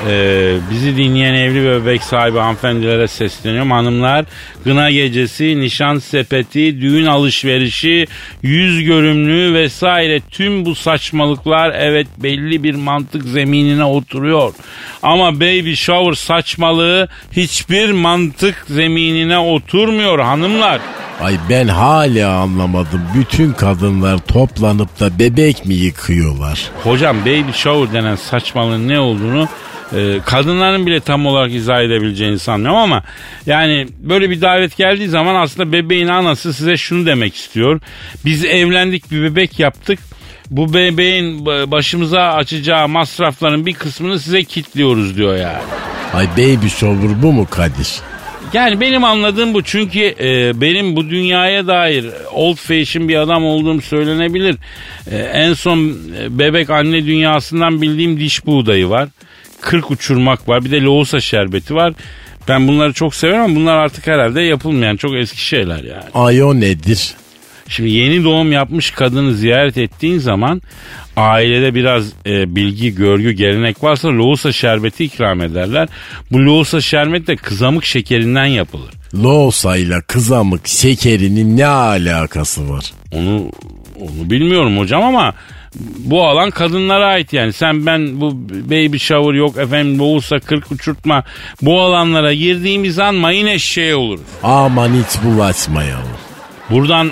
C: Ee, bizi dinleyen evli ve bebek sahibi hanımefendilere sesleniyorum. Hanımlar gına gecesi, nişan sepeti, düğün alışverişi, yüz görümlüğü vesaire tüm bu saçmalıklar evet belli bir mantık zeminine oturuyor. Ama baby shower saçmalığı hiçbir mantık zeminine oturmuyor hanımlar.
D: Ay ben hala anlamadım. Bütün kadınlar toplanıp da bebek mi yıkıyorlar?
C: Hocam baby shower denen saçmalığın ne olduğunu e, kadınların bile tam olarak izah edebileceğini sanmıyorum ama yani böyle bir davet geldiği zaman aslında bebeğin anası size şunu demek istiyor. Biz evlendik bir bebek yaptık. Bu bebeğin başımıza açacağı masrafların bir kısmını size kitliyoruz diyor yani.
D: Ay baby shower bu mu Kadir?
C: Yani benim anladığım bu çünkü e, benim bu dünyaya dair old fashion bir adam olduğum söylenebilir. E, en son e, bebek anne dünyasından bildiğim diş buğdayı var. Kırk uçurmak var bir de loğusa şerbeti var. Ben bunları çok severim ama bunlar artık herhalde yapılmayan çok eski şeyler yani.
D: Ay o nedir?
C: Şimdi yeni doğum yapmış kadını ziyaret ettiğin zaman ailede biraz e, bilgi, görgü, gelenek varsa loğusa şerbeti ikram ederler. Bu loğusa şerbeti de kızamık şekerinden yapılır.
D: Loğusayla kızamık şekerinin ne alakası var?
C: Onu onu bilmiyorum hocam ama bu alan kadınlara ait yani. Sen ben bu baby shower yok efendim loğusa kırk uçurtma bu alanlara girdiğimiz an mayın eşeği olur.
D: Aman hiç bulaşmayalım.
C: Buradan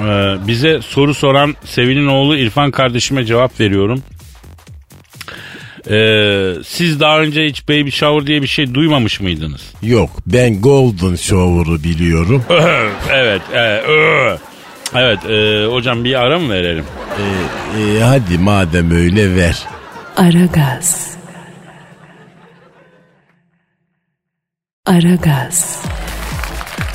C: e, bize soru soran Sevil'in oğlu İrfan kardeşime cevap veriyorum. E, siz daha önce hiç baby shower diye bir şey duymamış mıydınız?
D: Yok ben golden shower'ı biliyorum.
C: evet. E, ö. Evet e, hocam bir ara mı verelim?
D: E, hadi madem öyle ver.
F: Aragaz. Aragaz.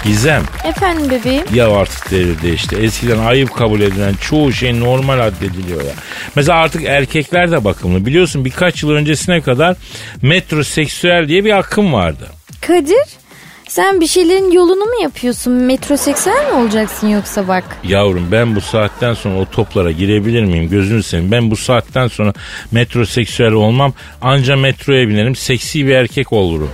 C: Gizem.
G: Efendim bebeğim.
C: Ya artık devir değişti. Eskiden ayıp kabul edilen çoğu şey normal addediliyor ya. Mesela artık erkekler de bakımlı. Biliyorsun birkaç yıl öncesine kadar metroseksüel diye bir akım vardı.
G: Kadir sen bir şeylerin yolunu mu yapıyorsun? Metroseksüel mi olacaksın yoksa bak?
C: Yavrum ben bu saatten sonra o toplara girebilir miyim? Gözünü seveyim. Ben bu saatten sonra metroseksüel olmam. Anca metroya binerim. Seksi bir erkek olurum.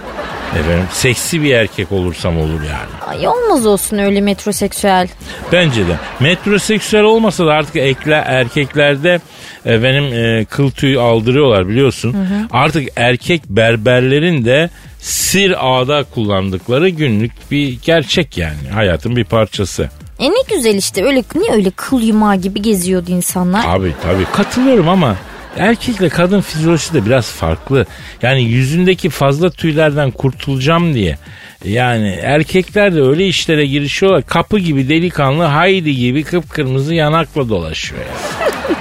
C: Efendim seksi bir erkek olursam olur yani.
G: Ay olmaz olsun öyle metroseksüel.
C: Bence de. Metroseksüel olmasa da artık ekle, erkeklerde benim e, kıl tüy aldırıyorlar biliyorsun. Artık erkek berberlerin de sir ağda kullandıkları günlük bir gerçek yani. Hayatın bir parçası.
G: E ne güzel işte öyle niye öyle kıl yumağı gibi geziyordu insanlar?
C: Tabii tabii katılıyorum ama erkekle kadın fizyolojisi de biraz farklı. Yani yüzündeki fazla tüylerden kurtulacağım diye. Yani erkekler de öyle işlere girişiyorlar. Kapı gibi delikanlı Haydi gibi kıpkırmızı yanakla dolaşıyor. Yani.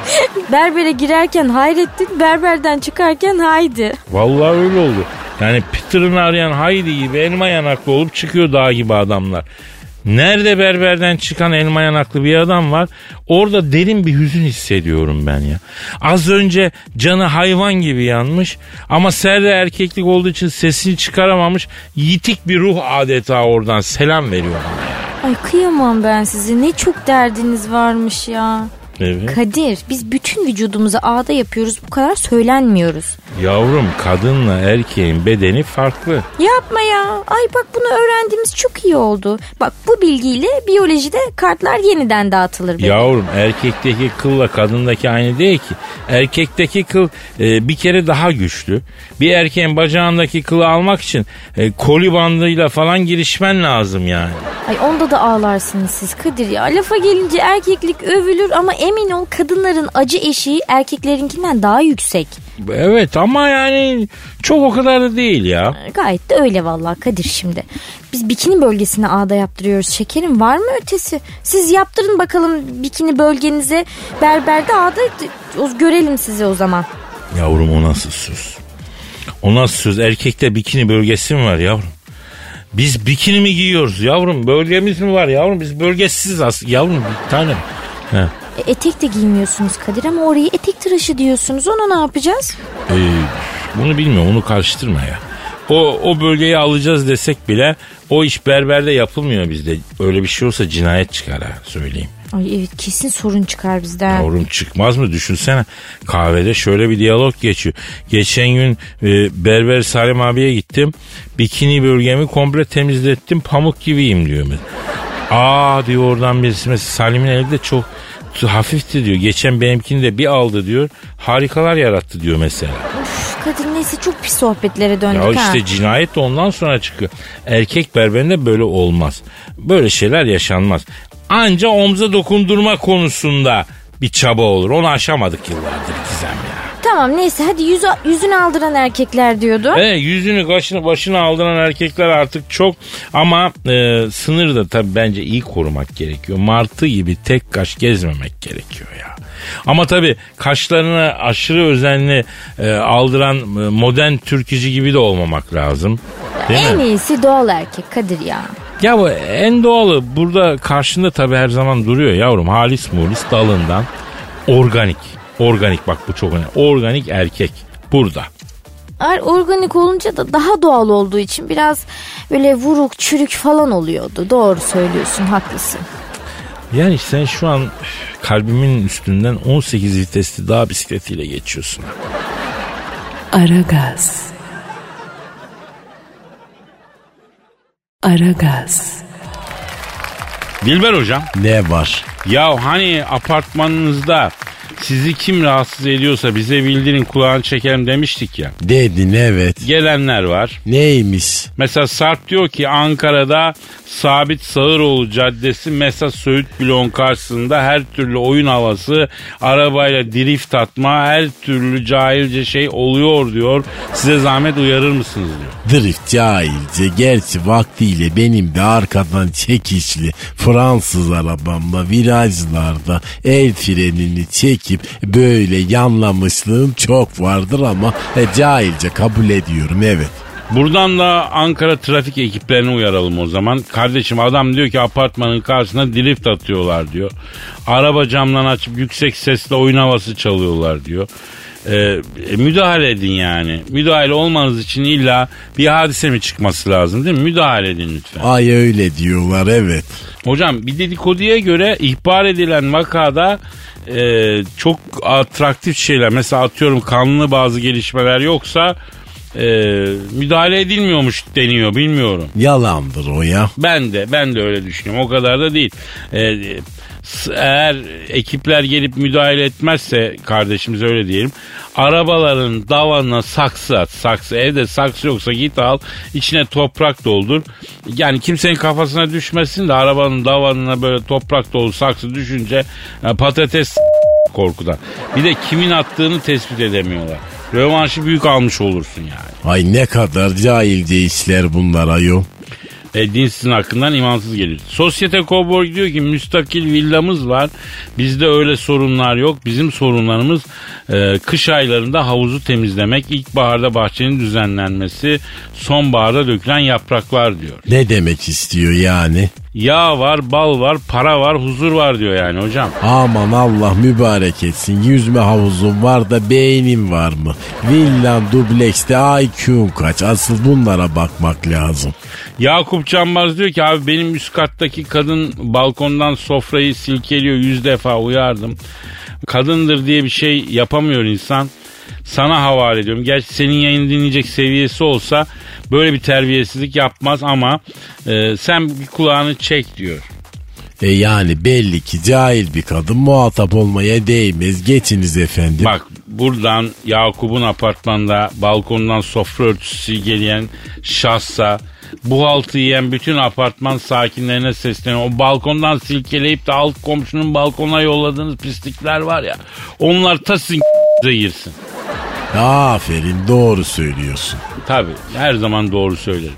G: Berbere girerken hayrettin berberden çıkarken haydi.
C: Vallahi öyle oldu. Yani Peter'ını arayan Haydi gibi elma yanaklı olup çıkıyor dağ gibi adamlar. Nerede berberden çıkan elma yanaklı bir adam var orada derin bir hüzün hissediyorum ben ya. Az önce canı hayvan gibi yanmış ama serde erkeklik olduğu için sesini çıkaramamış yitik bir ruh adeta oradan selam veriyor.
G: Ay kıyamam ben sizi ne çok derdiniz varmış ya.
C: Evet.
G: Kadir biz bütün vücudumuzu ağda yapıyoruz bu kadar söylenmiyoruz.
C: Yavrum kadınla erkeğin bedeni farklı.
G: Yapma ya. Ay bak bunu öğrendiğimiz çok iyi oldu. Bak bu bilgiyle biyolojide kartlar yeniden dağıtılır. benim.
C: Yavrum erkekteki kılla kadındaki aynı değil ki. Erkekteki kıl e, bir kere daha güçlü. Bir erkeğin bacağındaki kılı almak için e, koli bandıyla falan girişmen lazım yani.
G: Ay onda da ağlarsınız siz Kadir ya. Lafa gelince erkeklik övülür ama emin ol kadınların acı eşiği erkeklerinkinden daha yüksek.
C: Evet ama yani çok o kadar da değil ya.
G: Gayet de öyle vallahi Kadir şimdi. Biz bikini bölgesine ağda yaptırıyoruz şekerim var mı ötesi? Siz yaptırın bakalım bikini bölgenize berberde ağda görelim sizi o zaman.
C: Yavrum o nasıl söz? O nasıl söz? Erkekte bikini bölgesi mi var yavrum? Biz bikini mi giyiyoruz yavrum? Bölgemiz mi var yavrum? Biz bölgesiz aslında. Yavrum bir tane. He.
G: E, etek de giymiyorsunuz Kadir ama orayı etek tıraşı diyorsunuz ona ne yapacağız?
C: Ee, bunu bilmiyorum onu karıştırma ya. O, o bölgeyi alacağız desek bile o iş berberde yapılmıyor bizde. Öyle bir şey olsa cinayet çıkar ha söyleyeyim.
G: Ay evet kesin sorun çıkar bizden.
C: Yavrum çıkmaz mı düşünsene kahvede şöyle bir diyalog geçiyor. Geçen gün e, berber Salim abiye gittim. Bikini bölgemi komple temizlettim pamuk gibiyim diyor. Aa diyor oradan birisi mesela Salim'in eli de çok hafifti diyor. Geçen benimkini de bir aldı diyor. Harikalar yarattı diyor mesela.
G: Üf, Kadir neyse çok pis sohbetlere döndük
C: Ya
G: ha.
C: işte cinayet de ondan sonra çıkıyor. Erkek berberinde böyle olmaz. Böyle şeyler yaşanmaz. Anca omza dokundurma konusunda bir çaba olur. Onu aşamadık yıllardır Gizem.
G: Tamam neyse hadi yüz, yüzünü aldıran erkekler diyordu.
C: E, yüzünü kaşını başına aldıran erkekler artık çok ama e, sınırı da tabii bence iyi korumak gerekiyor. Martı gibi tek kaş gezmemek gerekiyor ya. Ama tabii kaşlarını aşırı özenli e, aldıran e, modern türkücü gibi de olmamak lazım. Değil mi?
G: en iyisi doğal erkek Kadir ya.
C: Ya bu en doğalı burada karşında tabii her zaman duruyor yavrum. Halis mulis dalından organik. Organik bak bu çok önemli. Organik erkek burada.
G: Eğer organik olunca da daha doğal olduğu için biraz böyle vuruk çürük falan oluyordu. Doğru söylüyorsun haklısın.
C: Yani sen şu an kalbimin üstünden 18 vitesli dağ bisikletiyle geçiyorsun.
F: Aragaz. Aragaz.
C: Dilber hocam
D: Ne var?
C: ya hani apartmanınızda sizi kim rahatsız ediyorsa bize bildirin kulağını çekelim demiştik ya.
D: Dedin evet.
C: Gelenler var.
D: Neymiş?
C: Mesela Sarp diyor ki Ankara'da Sabit Sağıroğlu Caddesi Mesas Söğüt bloğun karşısında her türlü oyun havası, arabayla drift atma, her türlü cahilce şey oluyor diyor. Size zahmet uyarır mısınız diyor.
D: Drift cahilce. Gerçi vaktiyle benim de arkadan çekişli Fransız arabamla virajlarda el frenini çekip böyle yanlamışlığım çok vardır ama e, cahilce kabul ediyorum evet.
C: Buradan da Ankara trafik ekiplerini uyaralım o zaman. Kardeşim adam diyor ki apartmanın karşısına drift atıyorlar diyor. Araba camdan açıp yüksek sesle oyun havası çalıyorlar diyor. Ee, e, müdahale edin yani. Müdahale olmanız için illa bir hadise mi çıkması lazım değil mi? Müdahale edin lütfen.
D: Ay öyle diyorlar evet.
C: Hocam bir dedikoduya göre ihbar edilen vakada e, çok atraktif şeyler. Mesela atıyorum kanlı bazı gelişmeler yoksa müdahale edilmiyormuş deniyor bilmiyorum.
D: Yalandır o ya.
C: Ben de ben de öyle düşünüyorum. O kadar da değil. Ee, s- eğer ekipler gelip müdahale etmezse kardeşimiz öyle diyelim. Arabaların davanına saksı at. Saksı evde saksı yoksa git al. içine toprak doldur. Yani kimsenin kafasına düşmesin de arabanın davanına böyle toprak dolu saksı düşünce e, patates korkudan. Bir de kimin attığını tespit edemiyorlar. Rövanşı büyük almış olursun yani.
D: Ay ne kadar cahilce işler bunlar ayol.
C: E, din sizin hakkından imansız geliyor. Sosyete Cowboy diyor ki müstakil villamız var. Bizde öyle sorunlar yok. Bizim sorunlarımız e, kış aylarında havuzu temizlemek, ilkbaharda bahçenin düzenlenmesi, sonbaharda dökülen yapraklar diyor.
D: Ne demek istiyor yani?
C: Yağ var, bal var, para var, huzur var diyor yani hocam.
D: Aman Allah mübarek etsin. Yüzme havuzun var da beynin var mı? Villan dublekste IQ'un kaç? Asıl bunlara bakmak lazım.
C: Yakup Canbaz diyor ki abi benim üst kattaki kadın balkondan sofrayı silkeliyor yüz defa uyardım. Kadındır diye bir şey yapamıyor insan. Sana havale ediyorum. Gerçi senin yayını dinleyecek seviyesi olsa böyle bir terbiyesizlik yapmaz ama e, sen bir kulağını çek diyor.
D: E yani belli ki cahil bir kadın muhatap olmaya değmez. Geçiniz efendim.
C: Bak buradan Yakup'un apartmanda balkondan sofra örtüsü geleyen şahsa bu haltı yiyen bütün apartman sakinlerine sesleniyor. O balkondan silkeleyip de alt komşunun balkona yolladığınız pislikler var ya. Onlar ta sizin girsin.
D: Aferin doğru söylüyorsun.
C: Tabi her zaman doğru söylerim.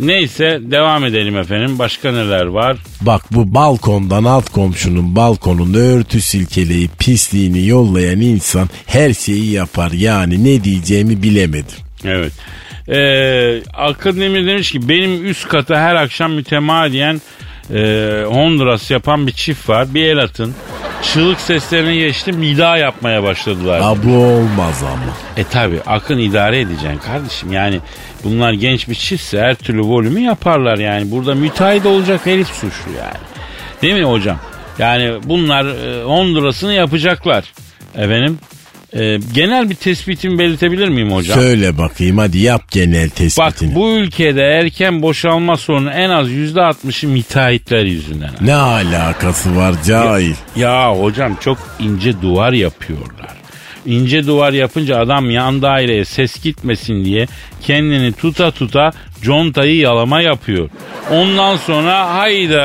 C: Neyse devam edelim efendim. Başka neler var?
D: Bak bu balkondan alt komşunun balkonunda örtü silkeleyip pisliğini yollayan insan her şeyi yapar. Yani ne diyeceğimi bilemedim.
C: Evet. Ee, Akademi demiş ki benim üst kata her akşam mütemadiyen e, Honduras yapan bir çift var. Bir el atın. Çığlık seslerine geçtim nida yapmaya başladılar.
D: Bu olmaz ama.
C: E tabi akın idare edeceksin kardeşim. Yani bunlar genç bir çiftse her türlü volümü yaparlar yani. Burada müteahhit olacak herif suçlu yani. Değil mi hocam? Yani bunlar e, Honduras'ını yapacaklar. Efendim e, genel bir tespitimi belirtebilir miyim hocam?
D: Söyle bakayım hadi yap genel
C: Bak
D: tespitini.
C: bu ülkede erken boşalma sorunu en az %60'ı müteahhitler yüzünden.
D: Ne alakası var cahil?
C: Ya hocam çok ince duvar yapıyorlar. İnce duvar yapınca adam yan daireye ses gitmesin diye kendini tuta tuta contayı yalama yapıyor. Ondan sonra hayda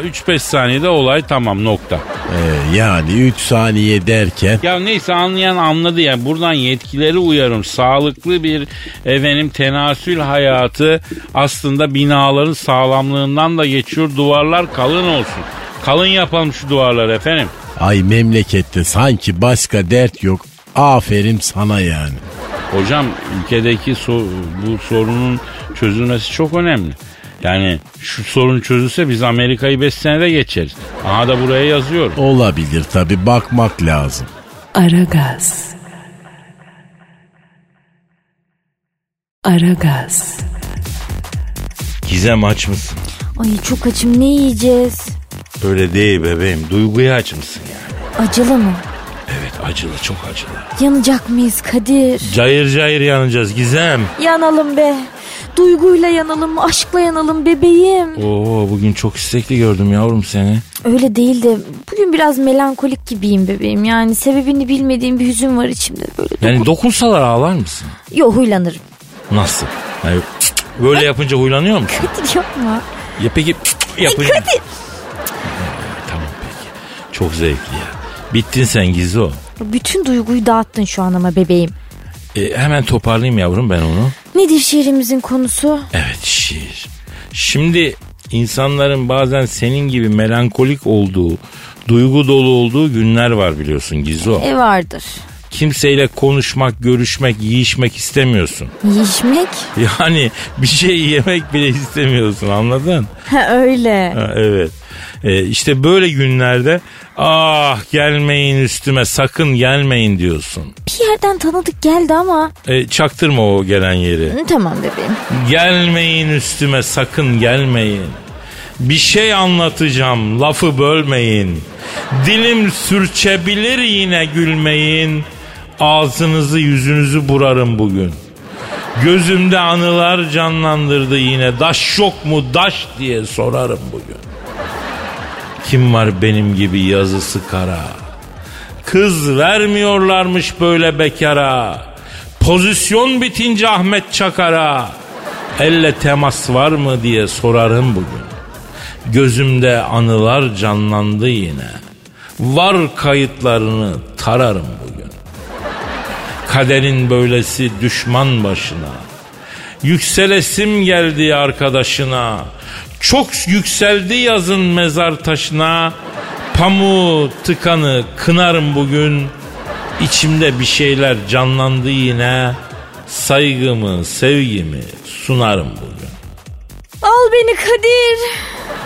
C: 3-5 saniyede olay tamam nokta.
D: Ee, yani 3 saniye derken
C: Ya neyse anlayan anladı ya. Buradan yetkileri uyarım. Sağlıklı bir efendim tenasül hayatı aslında binaların sağlamlığından da geçiyor. Duvarlar kalın olsun. Kalın yapalım şu duvarlar efendim.
D: ay memlekette sanki başka dert yok. Aferin sana yani.
C: Hocam ülkedeki so- bu sorunun çözülmesi çok önemli. Yani şu sorun çözülse biz Amerika'yı 5 senede geçeriz. Aha da buraya yazıyorum.
D: Olabilir tabi bakmak lazım.
F: Aragaz. Aragaz.
E: Gizem aç mısın?
G: Ay çok açım ne yiyeceğiz?
E: Öyle değil bebeğim. Duyguya aç mısın yani?
G: Acılı mı?
E: Acılı çok acılı.
G: Yanacak mıyız Kadir?
E: Cayır cayır yanacağız Gizem.
G: Yanalım be. Duyguyla yanalım, aşkla yanalım bebeğim.
E: Oo bugün çok istekli gördüm yavrum seni.
G: Öyle değil de bugün biraz melankolik gibiyim bebeğim. Yani sebebini bilmediğim bir hüzün var içimde böyle.
E: Yani dokunsalar ağlar mısın?
G: Yo huylanırım.
E: Nasıl? Yani böyle yapınca huylanıyor musun?
G: Kadir yapma.
E: Ya peki yapınca... Tamam peki. Çok zevkli ya. Bittin sen Gizo.
G: Bütün duyguyu dağıttın şu an ama bebeğim.
E: E, hemen toparlayayım yavrum ben onu.
G: Nedir şiirimizin konusu?
E: Evet şiir. Şimdi insanların bazen senin gibi melankolik olduğu, duygu dolu olduğu günler var biliyorsun Gizo.
G: E vardır.
E: Kimseyle konuşmak, görüşmek, yiyişmek istemiyorsun.
G: Yiyişmek?
E: Yani bir şey yemek bile istemiyorsun anladın?
G: Ha öyle.
E: Ha, evet. E, işte böyle günlerde ah gelmeyin üstüme sakın gelmeyin diyorsun.
G: Bir yerden tanıdık geldi ama.
E: E, çaktırma o gelen yeri.
G: Hı, Tamam bebeğim.
E: Gelmeyin üstüme sakın gelmeyin. Bir şey anlatacağım lafı bölmeyin. Dilim sürçebilir yine gülmeyin. Ağzınızı yüzünüzü burarım bugün. Gözümde anılar canlandırdı yine. Daş yok mu daş diye sorarım bugün. Kim var benim gibi yazısı kara? Kız vermiyorlarmış böyle bekara. Pozisyon bitince Ahmet Çakar'a. Elle temas var mı diye sorarım bugün. Gözümde anılar canlandı yine. Var kayıtlarını tararım bugün. Kaderin böylesi düşman başına. Yükselesim geldi arkadaşına. Çok yükseldi yazın mezar taşına. Pamuğu tıkanı kınarım bugün. İçimde bir şeyler canlandı yine. Saygımı, sevgimi sunarım bugün.
G: Al beni Kadir.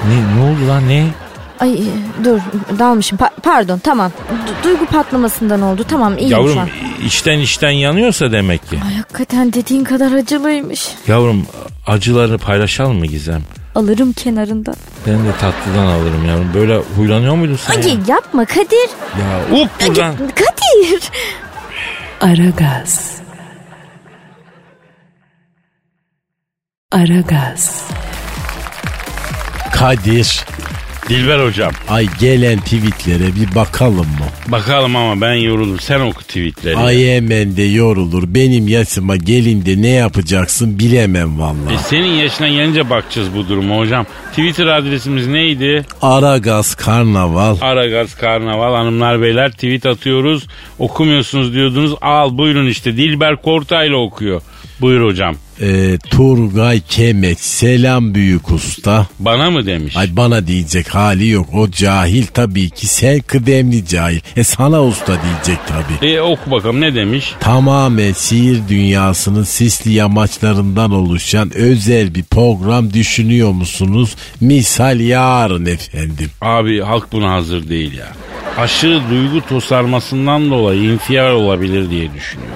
E: Ne, ne oldu lan ne?
G: Ay e, dur dalmışım. Pa- pardon tamam. Du- duygu patlamasından oldu. Tamam iyiyim şu
E: Yavrum
G: an.
E: içten içten yanıyorsa demek ki.
G: Ay hakikaten dediğin kadar acılıymış.
E: Yavrum acılarını paylaşalım mı Gizem?
G: Alırım kenarında.
E: Ben de tatlıdan alırım yavrum. Böyle huylanıyor muydun sen ya?
G: Ay yapma Kadir.
E: Ya up buradan.
G: Kadir.
F: Aragaz. Aragaz.
D: Kadir.
C: Dilber hocam.
D: Ay gelen tweetlere bir bakalım mı?
C: Bakalım ama ben yoruldum. Sen oku tweetleri.
D: Ay hemen de yorulur. Benim yaşıma gelinde ne yapacaksın bilemem
C: E
D: vallahi.
C: senin yaşına gelince bakacağız bu duruma hocam. Twitter adresimiz neydi?
D: Aragaz Karnaval.
C: Aragaz Karnaval hanımlar beyler tweet atıyoruz. Okumuyorsunuz diyordunuz. Al buyurun işte Dilber Kortaylı okuyor. Buyur hocam.
D: Ee, Turgay Kemeç selam büyük usta.
C: Bana mı demiş?
D: Ay bana diyecek hali yok. O cahil tabii ki sen kıdemli cahil. E sana usta diyecek tabii.
C: E oku bakalım ne demiş?
D: Tamamen şiir dünyasının sisli yamaçlarından oluşan özel bir program düşünüyor musunuz? Misal yarın efendim.
C: Abi halk buna hazır değil ya. Aşırı duygu tosarmasından dolayı infial olabilir diye düşünüyorum.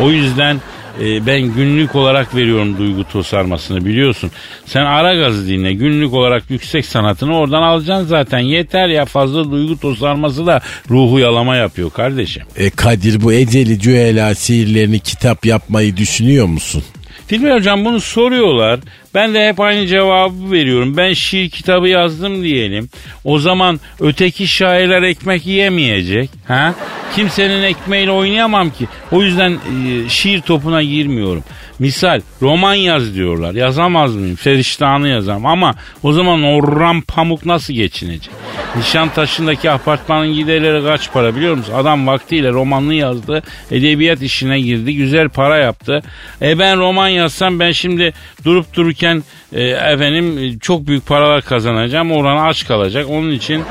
C: O yüzden e, ben günlük olarak veriyorum duygu tosarmasını biliyorsun. Sen ara gazı dinle günlük olarak yüksek sanatını oradan alacaksın zaten. Yeter ya fazla duygu tosarması da ruhu yalama yapıyor kardeşim.
D: E Kadir bu Eceli Cüela şiirlerini kitap yapmayı düşünüyor musun?
C: Dilber hocam bunu soruyorlar. Ben de hep aynı cevabı veriyorum. Ben şiir kitabı yazdım diyelim. O zaman öteki şairler ekmek yiyemeyecek. Ha? Kimsenin ekmeğiyle oynayamam ki. O yüzden e, şiir topuna girmiyorum. Misal roman yaz diyorlar. Yazamaz mıyım? Feriştahını yazarım. Ama o zaman Orhan Pamuk nasıl geçinecek? Nişantaşı'ndaki apartmanın giderleri kaç para biliyor musun? Adam vaktiyle romanını yazdı. Edebiyat işine girdi. Güzel para yaptı. E ben roman yazsam ben şimdi durup dururken e, efendim çok büyük paralar kazanacağım. Orhan aç kalacak. Onun için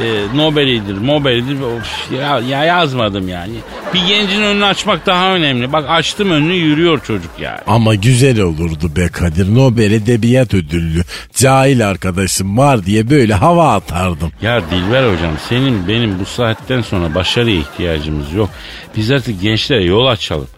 C: e, Nobel'idir. Of, ya, ya yazmadım yani. Bir gencin önünü açmak daha önemli. Bak açtım önünü yürüyor çocuk yani.
D: Ama güzel olurdu be Kadir. Nobel Edebiyat Ödüllü. Cahil arkadaşım var diye böyle hava atardım.
C: Ya Dilber hocam senin benim bu saatten sonra başarıya ihtiyacımız yok. Biz artık gençlere yol açalım.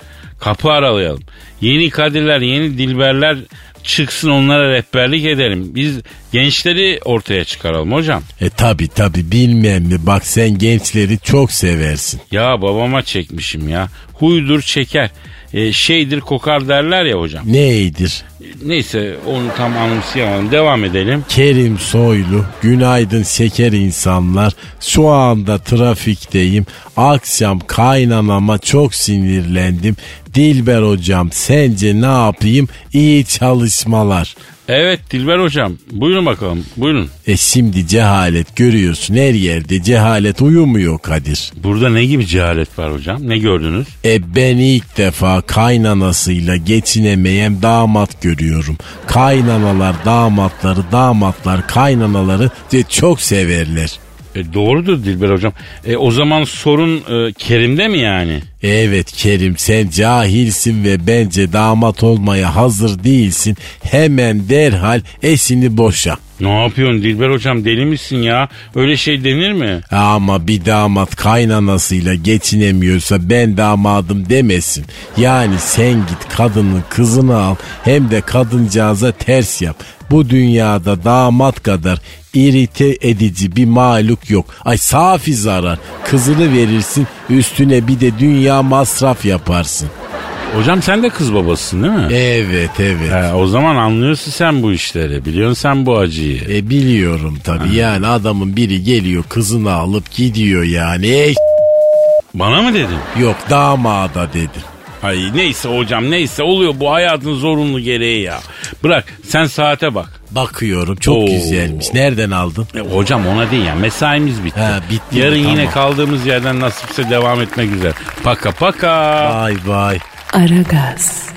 C: Kapı aralayalım. Yeni kadirler, yeni dilberler çıksın onlara rehberlik edelim. Biz gençleri ortaya çıkaralım hocam.
D: E tabi tabi bilmem mi bak sen gençleri çok seversin.
C: Ya babama çekmişim ya. Huydur çeker. E, şeydir kokar derler ya hocam.
D: Neydir?
C: Neyse onu tam anımsayamadım. Devam edelim.
D: Kerim Soylu, günaydın şeker insanlar. Şu anda trafikteyim. Akşam kaynanama çok sinirlendim. Dilber hocam sence ne yapayım? İyi çalışmalar.
C: Evet Dilber hocam buyurun bakalım buyurun.
D: E şimdi cehalet görüyorsun her yerde cehalet uyumuyor Kadir.
C: Burada ne gibi cehalet var hocam? Ne gördünüz?
D: E ben ilk defa kaynanasıyla geçinemeyen damat görüyorum. Kaynanalar damatları, damatlar kaynanaları de çok severler.
C: E, doğrudur Dilber hocam. E, o zaman sorun e, Kerim'de mi yani?
D: Evet Kerim sen cahilsin ve bence damat olmaya hazır değilsin. Hemen derhal eşini boşa.
C: Ne yapıyorsun Dilber hocam deli misin ya? Öyle şey denir mi?
D: Ama bir damat kaynanasıyla geçinemiyorsa ben damadım demesin. Yani sen git kadının kızını al hem de kadıncağıza ters yap. Bu dünyada damat kadar irite edici bir maluk yok. Ay safi zarar. Kızını verirsin üstüne bir de dünya masraf yaparsın.
C: Hocam sen de kız babasısın değil mi?
D: Evet evet.
C: He, o zaman anlıyorsun sen bu işleri. Biliyorsun sen bu acıyı.
D: E biliyorum tabii yani adamın biri geliyor kızını alıp gidiyor yani. E,
C: Bana mı dedin?
D: yok damada dedim.
C: Ay neyse hocam neyse oluyor bu hayatın zorunlu gereği ya. Bırak sen saate bak.
D: Bakıyorum çok
C: Oo.
D: güzelmiş. Nereden aldın?
C: E, hocam ona değil ya mesaimiz bitti.
D: Ha, bitti
C: Yarın
D: mi?
C: yine
D: Tamam.
C: kaldığımız yerden nasipse devam etmek üzere. Paka paka.
D: Vay vay.
F: Aragaz.